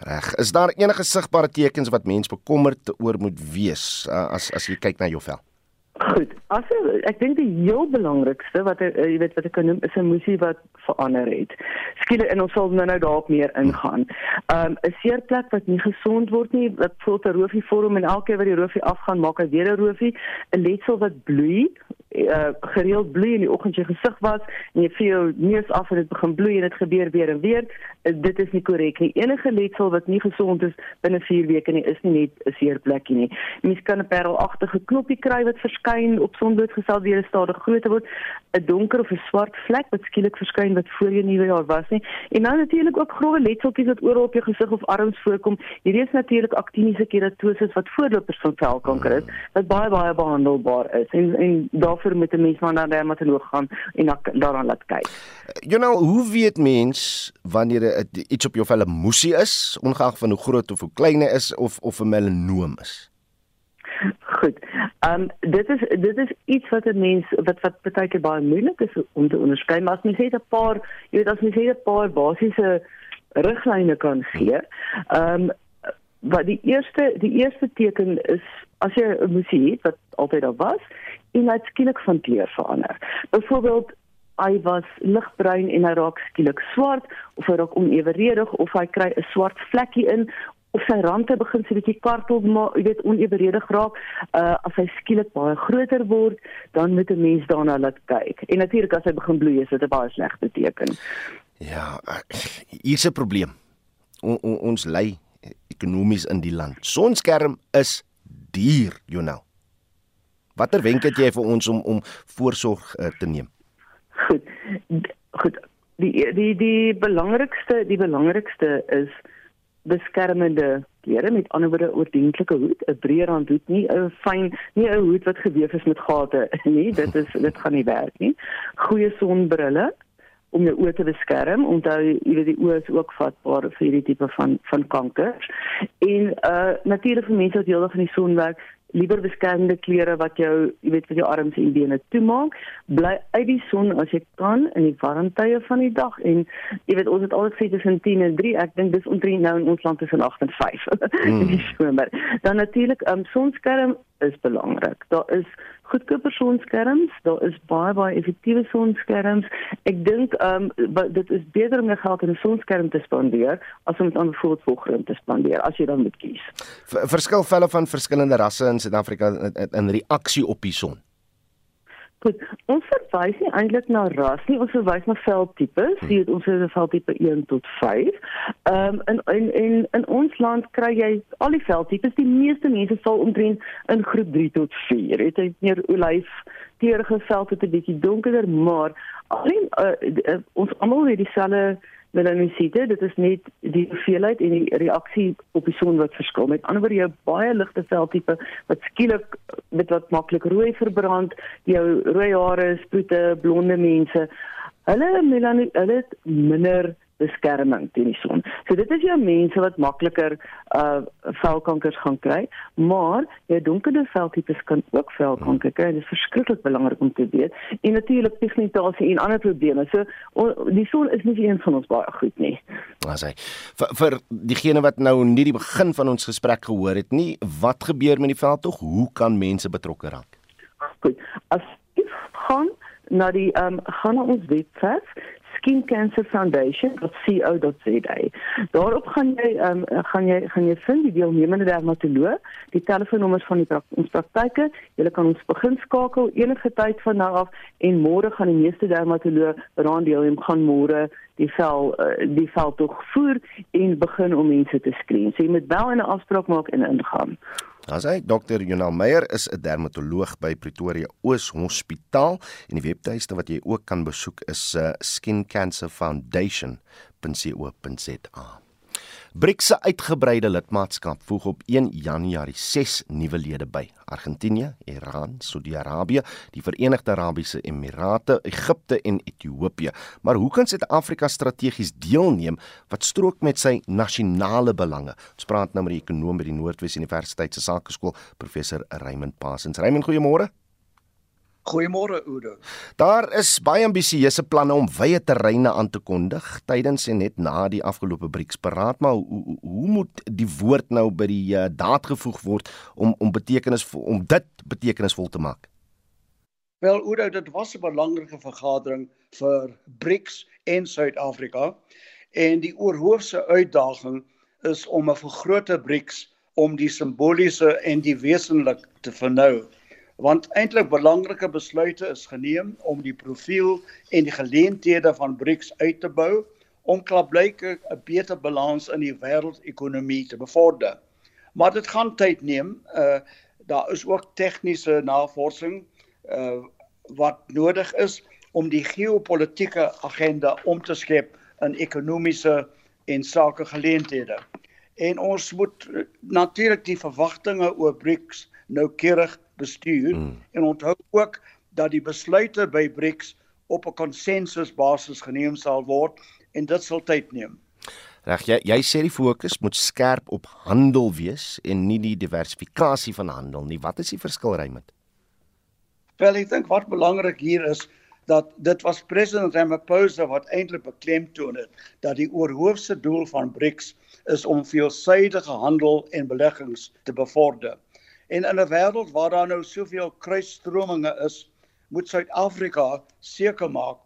Speaker 2: Reg, is daar enige sigbare tekens wat mens bekommerd oor moet wees uh, as as jy kyk na jou vel?
Speaker 23: Goed. As ek dink die heel belangrikste wat ek jy weet wat ek kan noem is 'n emosie wat verander het. Skielik en ons sal nou nou daarop meer ingaan. Um 'n seerplek wat nie gesond word nie, wat voel 'n roofie vorm en elke keer wat die roofie afgaan, maak hy weer 'n roofie, 'n letsel wat bloei, uh, gereeld bloei in die oggend jy gesig was en jy voel neus af en dit begin bloei en dit gebeur weer en weer, uh, dit is nie korrek nie. Enige letsel wat nie gesond is binne 4 weke nie, is nie net 'n seerplekkie nie. Mens kan 'n parelagtige knoppie kry wat verskyn op sonblootgestel weer stadig groter word, 'n donker of 'n swart vlek wat skielik verskyn wat voor jou nuwe jaar was nie. En dan natuurlik ook grove letseltjies wat oral op jou gesig of arms voorkom. Hierdie is natuurlik aktiniese keratose wat voorlopers van velkanker is, wat baie baie behandelbaar is. En en daar daarvoor moet 'n mens maar na 'n dermatoloog gaan en daaraan laat kyk.
Speaker 2: You know, hoe weet mens wanneer dit iets op jou vel 'n moesie is, ongeag van hoe groot of hoe klein hy is of of 'n melanoom is?
Speaker 23: Goed. Ehm um, dit is dit is iets wat 'n mens wat wat baie keer baie moeilik is om te onderskei, maar as mens het 'n paar, jy weet as mens het 'n paar basiese riglyne kan gee. Ehm um, wat die eerste die eerste teken is as jy 'n moesie het wat altyd daar was en hy skielik van kleur verander. Byvoorbeeld hy was ligbruin en hy raak skielik swart of hy raak oneweredig of hy kry 'n swart vlekkie in of sy rande begin so 'n bietjie kartel maar jy weet oneweredig raak. Uh, as hy skielik baie groter word dan moet 'n mens daarna laat kyk. En natuurlik as hy begin bloei is dit 'n baie slegte teken
Speaker 2: ja hier's 'n probleem. O, o, ons lei ekonomies in die land. Sonskerm is duur you know Watter wenk het jy vir ons om om voorsorg uh, te neem?
Speaker 23: Goed. Goed. Die die die belangrikste die belangrikste is beskermende klere met ander woorde oordentlike hoed, 'n breë rand hoed, nie 'n fyn nie 'n hoed wat gewewe is met gate nie. Dit is dit gaan nie werk nie. Goeie sonbrille om jou oë te beskerm. Onthou, jy weet die oë is ook vatbaar vir hierdie tipe van van kankers. En uh natuurlik vir mense wat heeldag in die son werk, liewer beskermende klere wat jou, jy weet, vir jou arms en bene toemaak. Bly uit die son as jy kan in die warm tye van die dag en jy weet ons het altyd gesê tussen 10 en 3. Ek dink dis omtrent nou in ons land tussen 8 en 5 mm. in die somer. Dan natuurlik, um, sonskerm is belangrik. Daar is goedkoop sonskerms, daar is baie baie effektiewe sonskerms. Ek dink ehm um, dit is beter om geld in 'n sonskerm te spandeer as om dit aan bijvoorbeeld volgrond te spandeer as jy dan moet kies.
Speaker 2: Verskil velle van verskillende rasse in Suid-Afrika in, in reaksie op die son.
Speaker 23: Goed, ons verwys nie eintlik na ras nie, ons verwys na veldtipes. Hmm. Dit ons 'n veldtipe 1 tot 5. Ehm um, in, in in in ons land kry jy al die veldtipes. Die meeste mense sal omtrent in groep 3 tot 4. Dit is meer olyf, teerige veld het 'n bietjie donkerder, maar alleen uh, uh, ons almal het dieselfde melanosiete, dit is net die hoeveelheid en die reaksie op die son wat verskil. Met ander woorde, jou baie ligte veltipe wat skielik met wat maklik rooi verbrand, jou rooi hare, sproete, blonde mense, hulle melanie hulle het minder beskerming teen die son. So dit is jou mense wat makliker uh velkankers gaan kry, maar jou donkerder veltipes kan ook velkanker kry. Dit is verskriklik belangrik om te weet. En natuurlik pigmentasie en ander probleme. So on, die son is nie een van ons baie goed nie.
Speaker 2: As hy vir, vir diegene wat nou nie die begin van ons gesprek gehoor het nie, wat gebeur met die veld tog? Hoe kan mense betrokke raak?
Speaker 23: Goed. As jy gaan na die ehm um, gaan na ons webwerf skincancerfoundation.co.za. Daarop gaan jy um, gaan jy gaan jy vind die deelnemende dermatoloog, die telefoonnommers van die ons praktyke. Jy kan ons begin skakel enige tyd van nou af en môre gaan die meeste dermatoloog raan deelneem gaan môre die vel uh, die vel tog voer en begin om mense te skreen. So jy moet en 'n afspraak maak en ingaan.
Speaker 2: As hy Dr. Jonal Meyer is 'n dermatoloog by Pretoria Oos Hospitaal en die webtuiste wat jy ook kan besoek is uh, skincancerfoundation.co.za. BRICS se uitgebreide lidmaatskap voeg op 1 Januarie 6 nuwe lede by: Argentinië, Iran, Saudi-Arabië, die Verenigde Arabiese Emirate, Egipte en Ethiopië. Maar hoe kan Suid-Afrika strategies deelneem wat strook met sy nasionale belange? Ons praat nou met die ekonom by die Noordwes Universiteit se Sakeskool, professor Raymond Paasens. Raymond, goeiemôre.
Speaker 24: Goeiemôre Oudo.
Speaker 2: Daar is baie ambisieuse planne om wye terreine aan te kondig tydens en net na die afgelope BRICS-beraad, maar hoe, hoe, hoe moet die woord nou by die uh, daad gevoeg word om om betekenis om dit betekenisvol te maak?
Speaker 24: Wel Oudo, dit was 'n belangrike vergadering vir BRICS en Suid-Afrika en die oorhoofse uitdaging is om 'n vergrote BRICS om die simboliese en die wesenlik te vernou want eintlik belangrike besluite is geneem om die profiel en die geleenthede van BRICS uit te bou om klaarblyke 'n beter balans in die wêreldekonomie te bevorder. Maar dit gaan tyd neem. Uh daar is ook tegniese navorsing uh wat nodig is om die geopolitiese agenda om te skep in ekonomiese en sake geleenthede. En ons moet uh, natuurlik die verwagtinge oor BRICS noukeurig bestuur mm. en onthou ook dat die besluite by BRICS op 'n konsensusbasis geneem sal word en dit sal tyd neem.
Speaker 2: Reg, jy jy sê die fokus moet skerp op handel wees en nie die diversifikasie van handel nie. Wat is die verskil Raymond?
Speaker 24: Wel, ek dink wat belangrik hier is dat dit was president Ramaphosa wat eintlik beklemtoon het dat die oorhoofse doel van BRICS is om veelsidige handel en beleggings te bevorder. En in 'n wêreld waar daar nou soveel kruisstrominge is, moet Suid-Afrika seker maak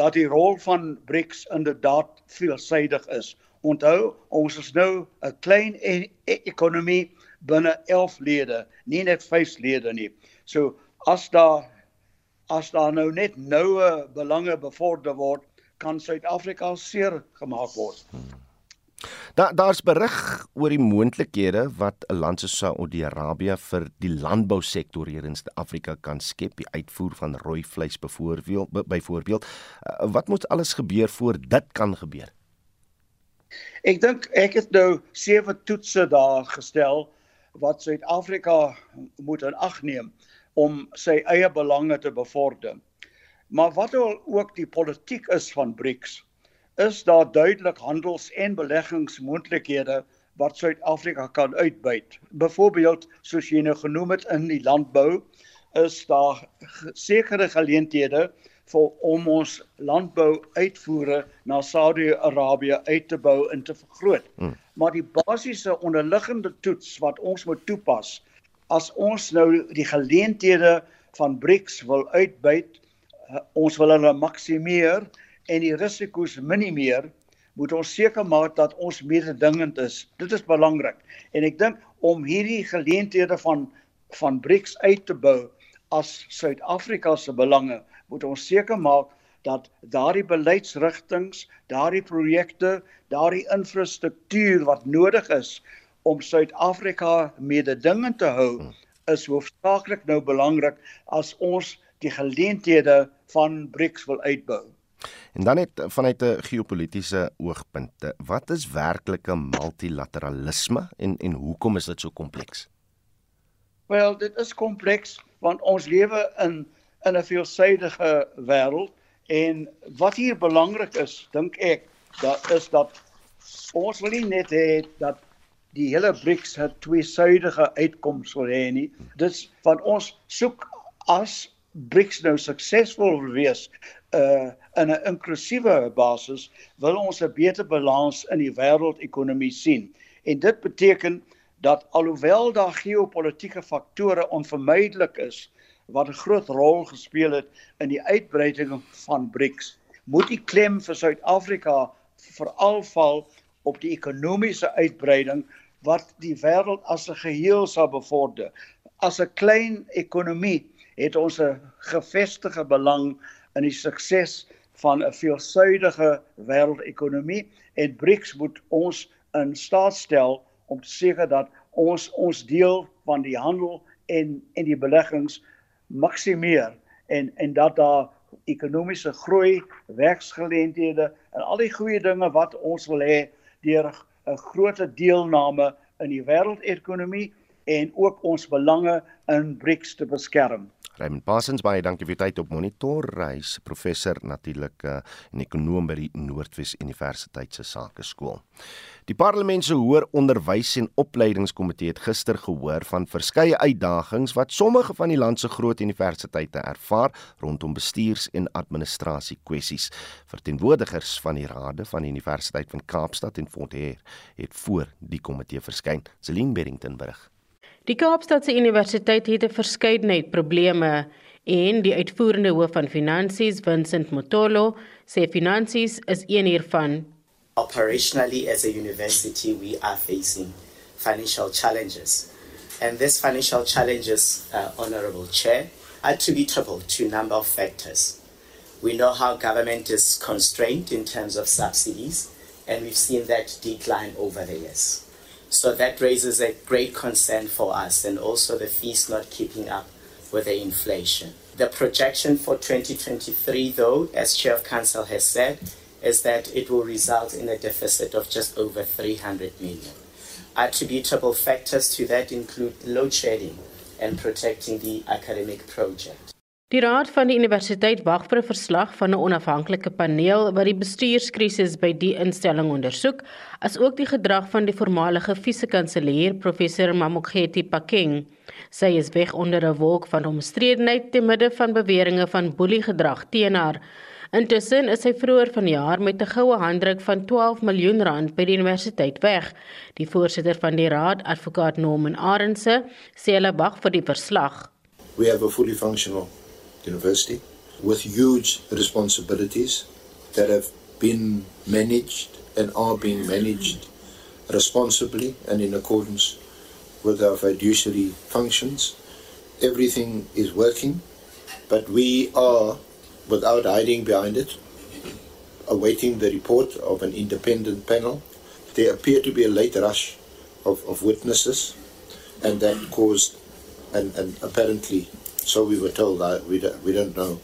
Speaker 24: dat die rol van BRICS inderdaad veelsidig is. Onthou, ons is nou 'n klein e e ekonomie binne 11 lede, nie net 5 lede nie. So as daar as daar nou net noue belange bevorder word, kan Suid-Afrika seer gemaak word. Hmm.
Speaker 2: Daar daar's berig oor die moontlikhede wat 'n land soos Saudi-Arabië vir die landbousektor hier in Suid-Afrika kan skep, die uitvoer van rooi vleis byvoorbeeld. Byvoorbeeld, uh, wat moet alles gebeur voor dit kan gebeur?
Speaker 24: Ek dink ek het nou sewe toetse daar gestel wat Suid-Afrika moet in ag neem om sy eie belange te bevorder. Maar wat ook die politiek is van BRICS, is daar duidelik handels- en beleggingsmoontlikhede wat Suid-Afrika kan uitbuit. Byvoorbeeld, soos jy nou genoem het in die landbou, is daar sekere geleenthede vir om ons landbou-uitvoere na Saudi-Arabië uit te bou en te vergroot. Hmm. Maar die basiese onderliggende toets wat ons moet toepas as ons nou die geleenthede van BRICS wil uitbuit, uh, ons wil hulle maksimeer en die risiko's minimeer, moet ons seker maak dat ons mededingend is. Dit is belangrik. En ek dink om hierdie geleenthede van van BRICS uit te bou as Suid-Afrika se belange, moet ons seker maak dat daardie beleidsrigtinge, daardie projekte, daardie infrastruktuur wat nodig is om Suid-Afrika mededingend te hou, is hoofsaaklik nou belangrik as ons die geleenthede van BRICS wil uitbou.
Speaker 2: En dan net vanuit 'n geopolitiese oogpunt, wat is werklike multilateralisme en en hoekom is dit so kompleks?
Speaker 24: Wel, dit is kompleks want ons lewe in in 'n veelsidige wêreld en wat hier belangrik is, dink ek, dat is dat ons wil nie net hê dat die hele BRICS 'n tweesuidige uitkoms wil hê nie. Dit van ons soek as BRICS nou suksesvol wees uh in 'n inklusiewe basis wil ons 'n beter balans in die wêreldekonomie sien. En dit beteken dat alhoewel daar geopolitiese faktore onvermydelik is wat 'n groot rol gespeel het in die uitbreiding van BRICS, moet die klem vir Suid-Afrika veral val op die ekonomiese uitbreiding wat die wêreld as 'n geheel sal bevorder. As 'n klein ekonomie het ons 'n gevestigde belang in die sukses van 'n veelsuidige wêreldekonomie en BRICS moet ons in staat stel om te seker dat ons ons deel van die handel en en die beleggings maksimeer en en dat daar ekonomiese groei, werksgeleenthede en al die goeie dinge wat ons wil hê deur 'n groot deelname in die wêreldekonomie en ook ons belange in BRICS te beskerm.
Speaker 2: Raymond Parsons baie dankie vir u tyd op monitor. Hy's professor natuurlik uh, en ekonom by die Noordwes Universiteit se Sakeskool. Die Parlement se Hoër Onderwys en Opleidingskomitee het gister gehoor van verskeie uitdagings wat sommige van die land se groot universiteite ervaar rondom bestuurs- en administrasie kwessies. Verteenwoordigers van die rade van die Universiteit van Kaapstad en Fort Hare het voor die komitee verskyn. Celine Berrington berig.
Speaker 25: Die Kaapstadse Universiteit het 'n verskeidenheid probleme en die uitvoerende hoof van finansies, Vincent Motolo, sê finansies is een hiervan.
Speaker 26: Operationally as a university we are facing financial challenges. And these financial challenges, uh, honorable chair, are attributable to number of factors. We know how government is constrained in terms of subsidies and we've seen that decline over the years. So that raises a great concern for us and also the fees not keeping up with the inflation. The projection for 2023, though, as Chair of Council has said, is that it will result in a deficit of just over 300 million. Attributable factors to that include load shedding and protecting the academic project.
Speaker 25: Die raad van die universiteit wag vir 'n verslag van 'n onafhanklike paneel wat die bestuurskrisis by die instelling ondersoek, asook die gedrag van die voormalige vise-kanselier professor Mamokgethi Pakeng. Sy is weg onder 'n wolk van omstredenheid te midde van beweringe van boeliegedrag teen haar. Intussen is sy vroeër vanjaar met 'n goue handdruk van 12 miljoen rand by die universiteit weg. Die voorsitter van die raad, advokaat Norman Arendse, sê hulle wag vir die verslag.
Speaker 27: We have a fully functional University with huge responsibilities that have been managed and are being managed responsibly and in accordance with our fiduciary functions. Everything is working, but we are, without hiding behind it, awaiting the report of an independent panel. There appeared to be a late rush of, of witnesses, and that caused, and, and apparently so we were told. Uh, we, don't, we don't know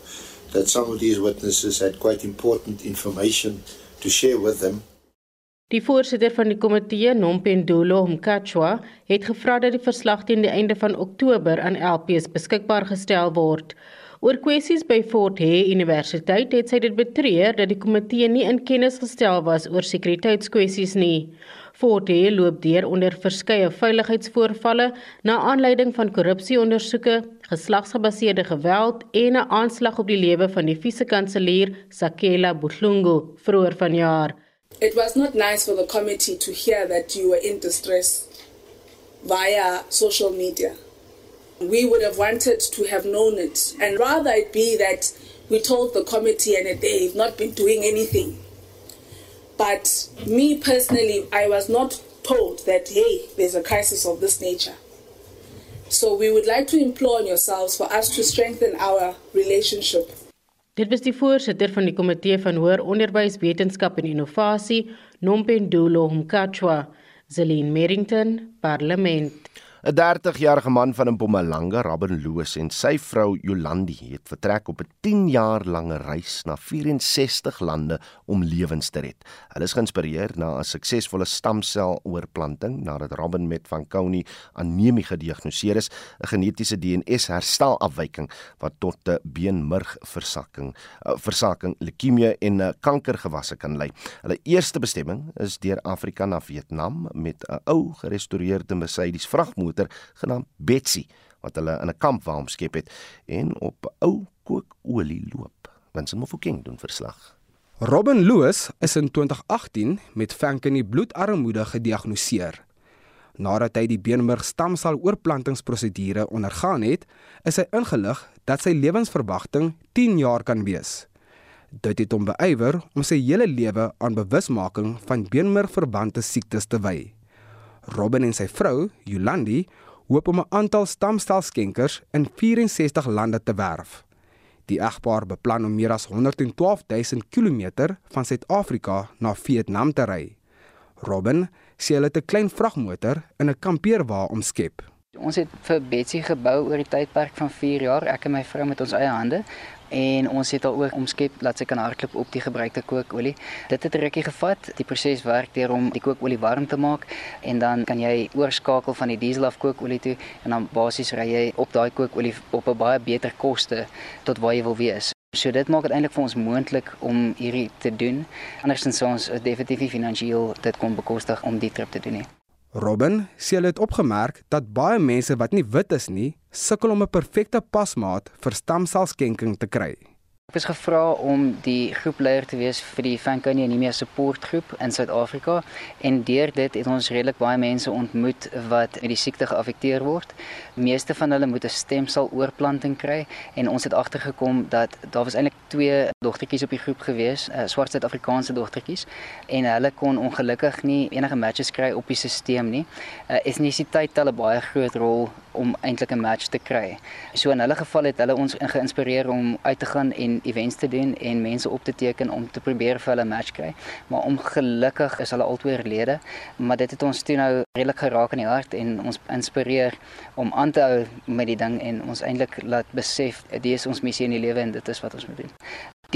Speaker 27: that some of these witnesses had quite important information to share with them.
Speaker 25: Die voorsitter van die komitee, Nompendulo Mkachwa, het gevra dat die verslag teen die einde van Oktober aan LPS beskikbaar gestel word. Oor kwessies by Fort Hare Universiteit het sy dit betreur dat die komitee nie in kennis gestel was oor sekuriteitskwessies nie. Fort Hare loop deur onder verskeie veiligheidsvoorvalle na aanleiding van korrupsieondersoeke, geslagsgebaseerde geweld en 'n aanslag op die lewe van die vise-kanselier Sakela Buhlungu vroeër vanjaar.
Speaker 28: It was not nice for the committee to hear that you were in distress via social media. We would have wanted to have known it, and rather it be that we told the committee and they've not been doing anything. But me personally, I was not told that, hey, there's a crisis of this nature. So we would like to implore on yourselves for us to strengthen our relationship.
Speaker 25: Dit was die voorsitter van die komitee van hoër onderwys, wetenskap en innovasie, Nompendulo Mkatshwa, Zelin Merrington, Parlement.
Speaker 2: 'n 30-jarige man van Mpumalanga, Robin Loos en sy vrou Jolandi het vertrek op 'n 10 jaar lange reis na 64 lande om lewens te red. Hulle is geïnspireer na 'n suksesvolle stamseloorplanting nadat Robin met Fanconi anemie gediagnoseer is, 'n genetiese DNS-herstelafwyking wat tot 'n beenmurgversakking, uh, versakking, leukemie en uh, kankergewasse kan lei. Hulle eerste bestemming is deur Afrika na Vietnam met 'n ou gerestoreerde Mercedes vragmotor motor genaamd Betsy wat hulle in 'n kamp waar omskep het en op ou kookolie loop. Winsin Mofokeng doen verslag.
Speaker 29: Robin Loos is in 2018 met Fanconi bloedarmoede gediagnoseer. Nadat hy die beenmerg stamsel oorplantingsprosedure ondergaan het, is hy ingelig dat sy lewensverwagting 10 jaar kan wees. Dit het hom beywer om sy hele lewe aan bewusmaking van beenmergverbande siektes te wy. Robin en sy vrou, Yolandi, hoop om 'n aantal stamselskenkers in 64 lande te werf. Die egpaar beplan om meer as 112 000 km van Suid-Afrika na Vietnam te ry. Robin sê hulle het 'n klein vragmotor in 'n kampeerwa omskep.
Speaker 30: Ons het vir Betsy gebou oor die tydperk van 4 jaar, ek en my vrou met ons eie hande en ons het al ook omskep laat sy kan hardloop op die gebruikte kookolie. Dit het 'n rukkie gevat. Die proses werk deur om die kookolie warm te maak en dan kan jy oorskakel van die diesel af kookolie toe en dan basies ry jy op daai kookolie op 'n baie beter koste tot waar jy wil wees. So dit maak dit eintlik vir ons moontlik om hierdie te doen. Andersins sou ons definitief finansiëel dit kon bekostig om die trip te doen nie.
Speaker 29: Robin sê hulle het opgemerk dat baie mense wat nie wit is nie, sukkel om 'n perfekte pasmaat vir stamselskenking te kry.
Speaker 30: Is gevra om die groepleier te wees vir die Fanconi Anemia Support Groep in Suid-Afrika en deur dit het ons redelik baie mense ontmoet wat met die siekte geaffekteer word. Meeste van hulle moet 'n stemsel oorplanting kry en ons het agtergekom dat daar was eintlik twee dogtertjies op die groep gewees, uh, swart Suid-Afrikaanse dogtertjies en hulle kon ongelukkig nie enige matches kry op die stelsel nie. Uh, Etnisiteit tel 'n baie groot rol om eintlik 'n match te kry. So in hulle geval het hulle ons geïnspireer om uit te gaan en events te doen en mense op te teken om te probeer vir hulle 'n match kry. Maar ongelukkig is hulle albei oorlede, maar dit het ons toe nou redelik geraak in die hart en ons inspireer om aan te hou met die ding en ons eintlik laat besef dit is ons missie in die lewe en dit is wat ons moet doen.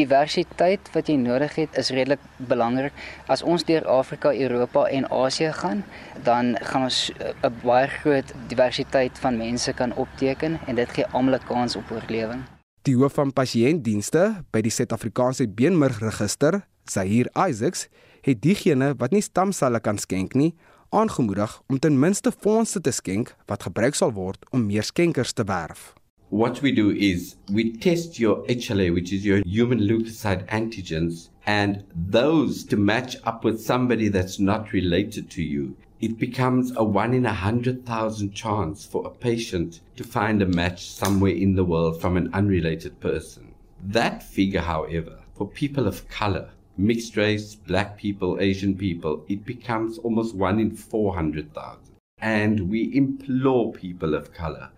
Speaker 30: Diversiteit wat jy nodig het is redelik belangrik. As ons deur Afrika, Europa en Asië gaan, dan gaan ons eh, 'n baie groot diversiteit van mense kan opteken en dit gee almal 'n kans op oorlewing.
Speaker 29: Die hoof van pasiëntdienste by die Suid-Afrikaanse Beenmergregister, Zahir Isaacs, het diegene wat nie stamselle kan skenk nie, aangemoedig om ten minste fondse te skenk wat gebruik sal word om meer skenkers te werf.
Speaker 31: What we do is we test your HLA, which is your human leukocyte antigens, and those to match up with somebody that's not related to you. It becomes a one in a hundred thousand chance for a patient to find a match somewhere in the world from an unrelated person. That figure, however, for people of color, mixed race, black people, Asian people, it becomes almost one in 400,000. And we implore people of color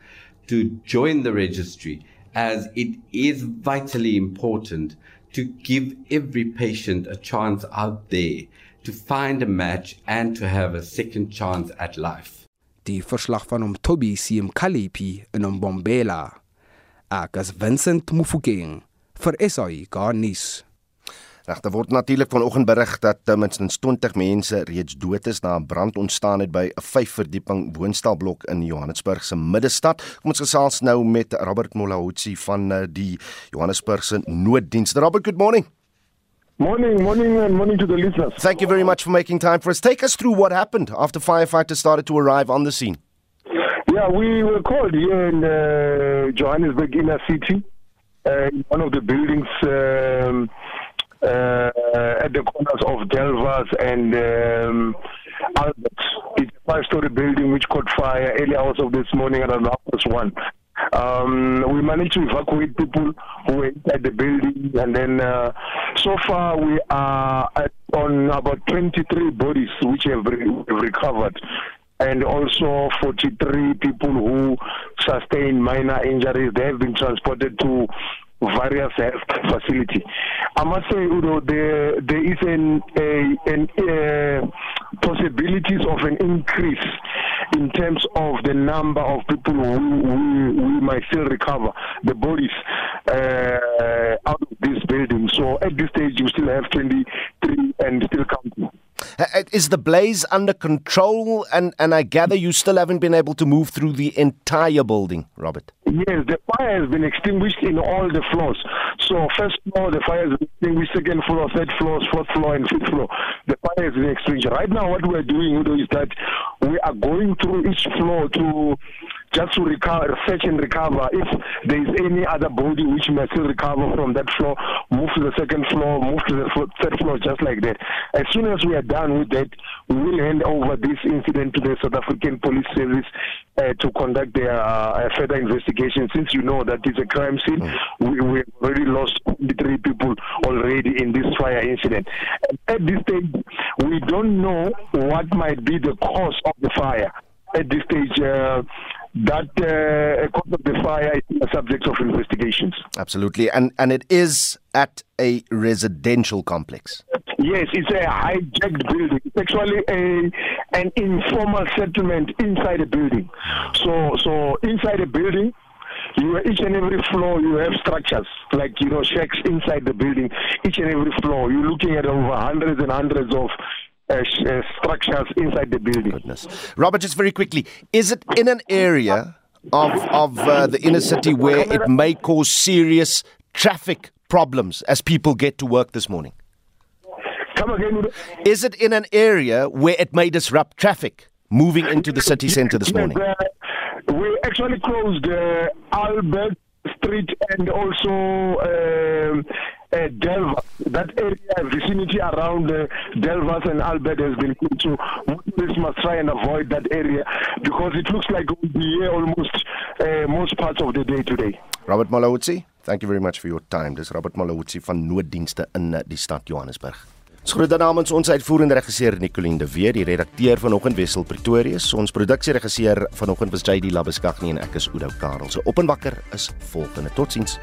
Speaker 31: to join the registry as it is vitally important to give every patient a chance out there to find a match and to have a second chance at life.
Speaker 29: Die verslag van om Toby Sim Kalipi in Mbombela. Is Vincent Mufokeng vir SAI Garnis.
Speaker 2: Regte word natuurlik vanoggend berig dat ten minste 20 mense reeds dood is na 'n brand ontstaan het by 'n 5-verdieping woonstelblok in Johannesburg se middestad. Kom ons gesels nou met Robert Molahutsi van eh, die Johannesburg se nooddiens. Robert, good morning.
Speaker 32: Morning, morning, and morning to the listeners.
Speaker 2: Thank you very much for making time for us. Take us through what happened after firefighters started to arrive on the scene.
Speaker 32: Yeah, we were called here in uh, Johannesburg inner city, uh, in one of the buildings. Um, at the corners of Delvas and um, Albert. It's a five-story building which caught fire early hours of this morning around half one. Um, we managed to evacuate people who were inside the building, and then uh, so far we are at, on about 23 bodies which have, re- recovered. And also 43 people who sustained minor injuries. They have been transported to various health facility. I must say, Udo, there there is an a, an uh, possibilities of an increase in terms of the number of people who we, we might still recover the bodies uh, out of this building. So at this stage, you still have 23 and still counting.
Speaker 2: Uh, uh, Is the blaze under control? And, and I gather you still haven't been able to move through the entire building, Robert.
Speaker 32: Yes, the fire has been extinguished in all the floors. So first floor, the fire has been extinguished. Second floor, third floor, fourth floor, and fifth floor. The fire has been extinguished. Right now, what we are doing Udo, is that we are going through each floor to just to recover, search and recover. If there is any other body which may still recover from that floor, move to the second floor, move to the third floor, just like that. As soon as we are done with that, we will hand over this incident to the South African Police Service uh, to conduct their uh, further investigation. Since you know that it's a crime scene, we, we have already lost three people already in this fire incident. At this stage, we don't know what might be the cause of the fire. At this stage, uh, that uh, cause of the fire is a subject of investigations.
Speaker 2: Absolutely. And, and it is at a residential complex.
Speaker 32: Yes, it's a hijacked building. It's actually a an informal settlement inside a building. So so inside a building, you each and every floor you have structures like you know shacks inside the building. Each and every floor you're looking at over hundreds and hundreds of structures inside the building.
Speaker 2: Goodness. Robert, just very quickly, is it in an area of of uh, the inner city where it may cause serious traffic problems as people get to work this morning?
Speaker 32: Come again.
Speaker 2: Is it in an area where it may disrupt traffic moving into the city center this morning?
Speaker 32: Yes, uh, we actually closed uh, Albert Street and also um, uh, Delva. That area, vicinity around uh, Delvas and Albert has been closed. So motorists must try and avoid that area because it looks like we'll be here almost uh, most parts of the day today.
Speaker 2: Robert Malawitsi, thank you very much for your time. Dis Robert Malawitsi van nooddienste in die stad Johannesburg. Dan namens ons uitvoerende regisseur Nicoline de Weer, die redakteur vanoggend Wessel Pretorius, ons produksieregisseur vanoggend was JD Labuskaghni en ek is Oudo Karel. So op en wakker is volgende. Totsiens.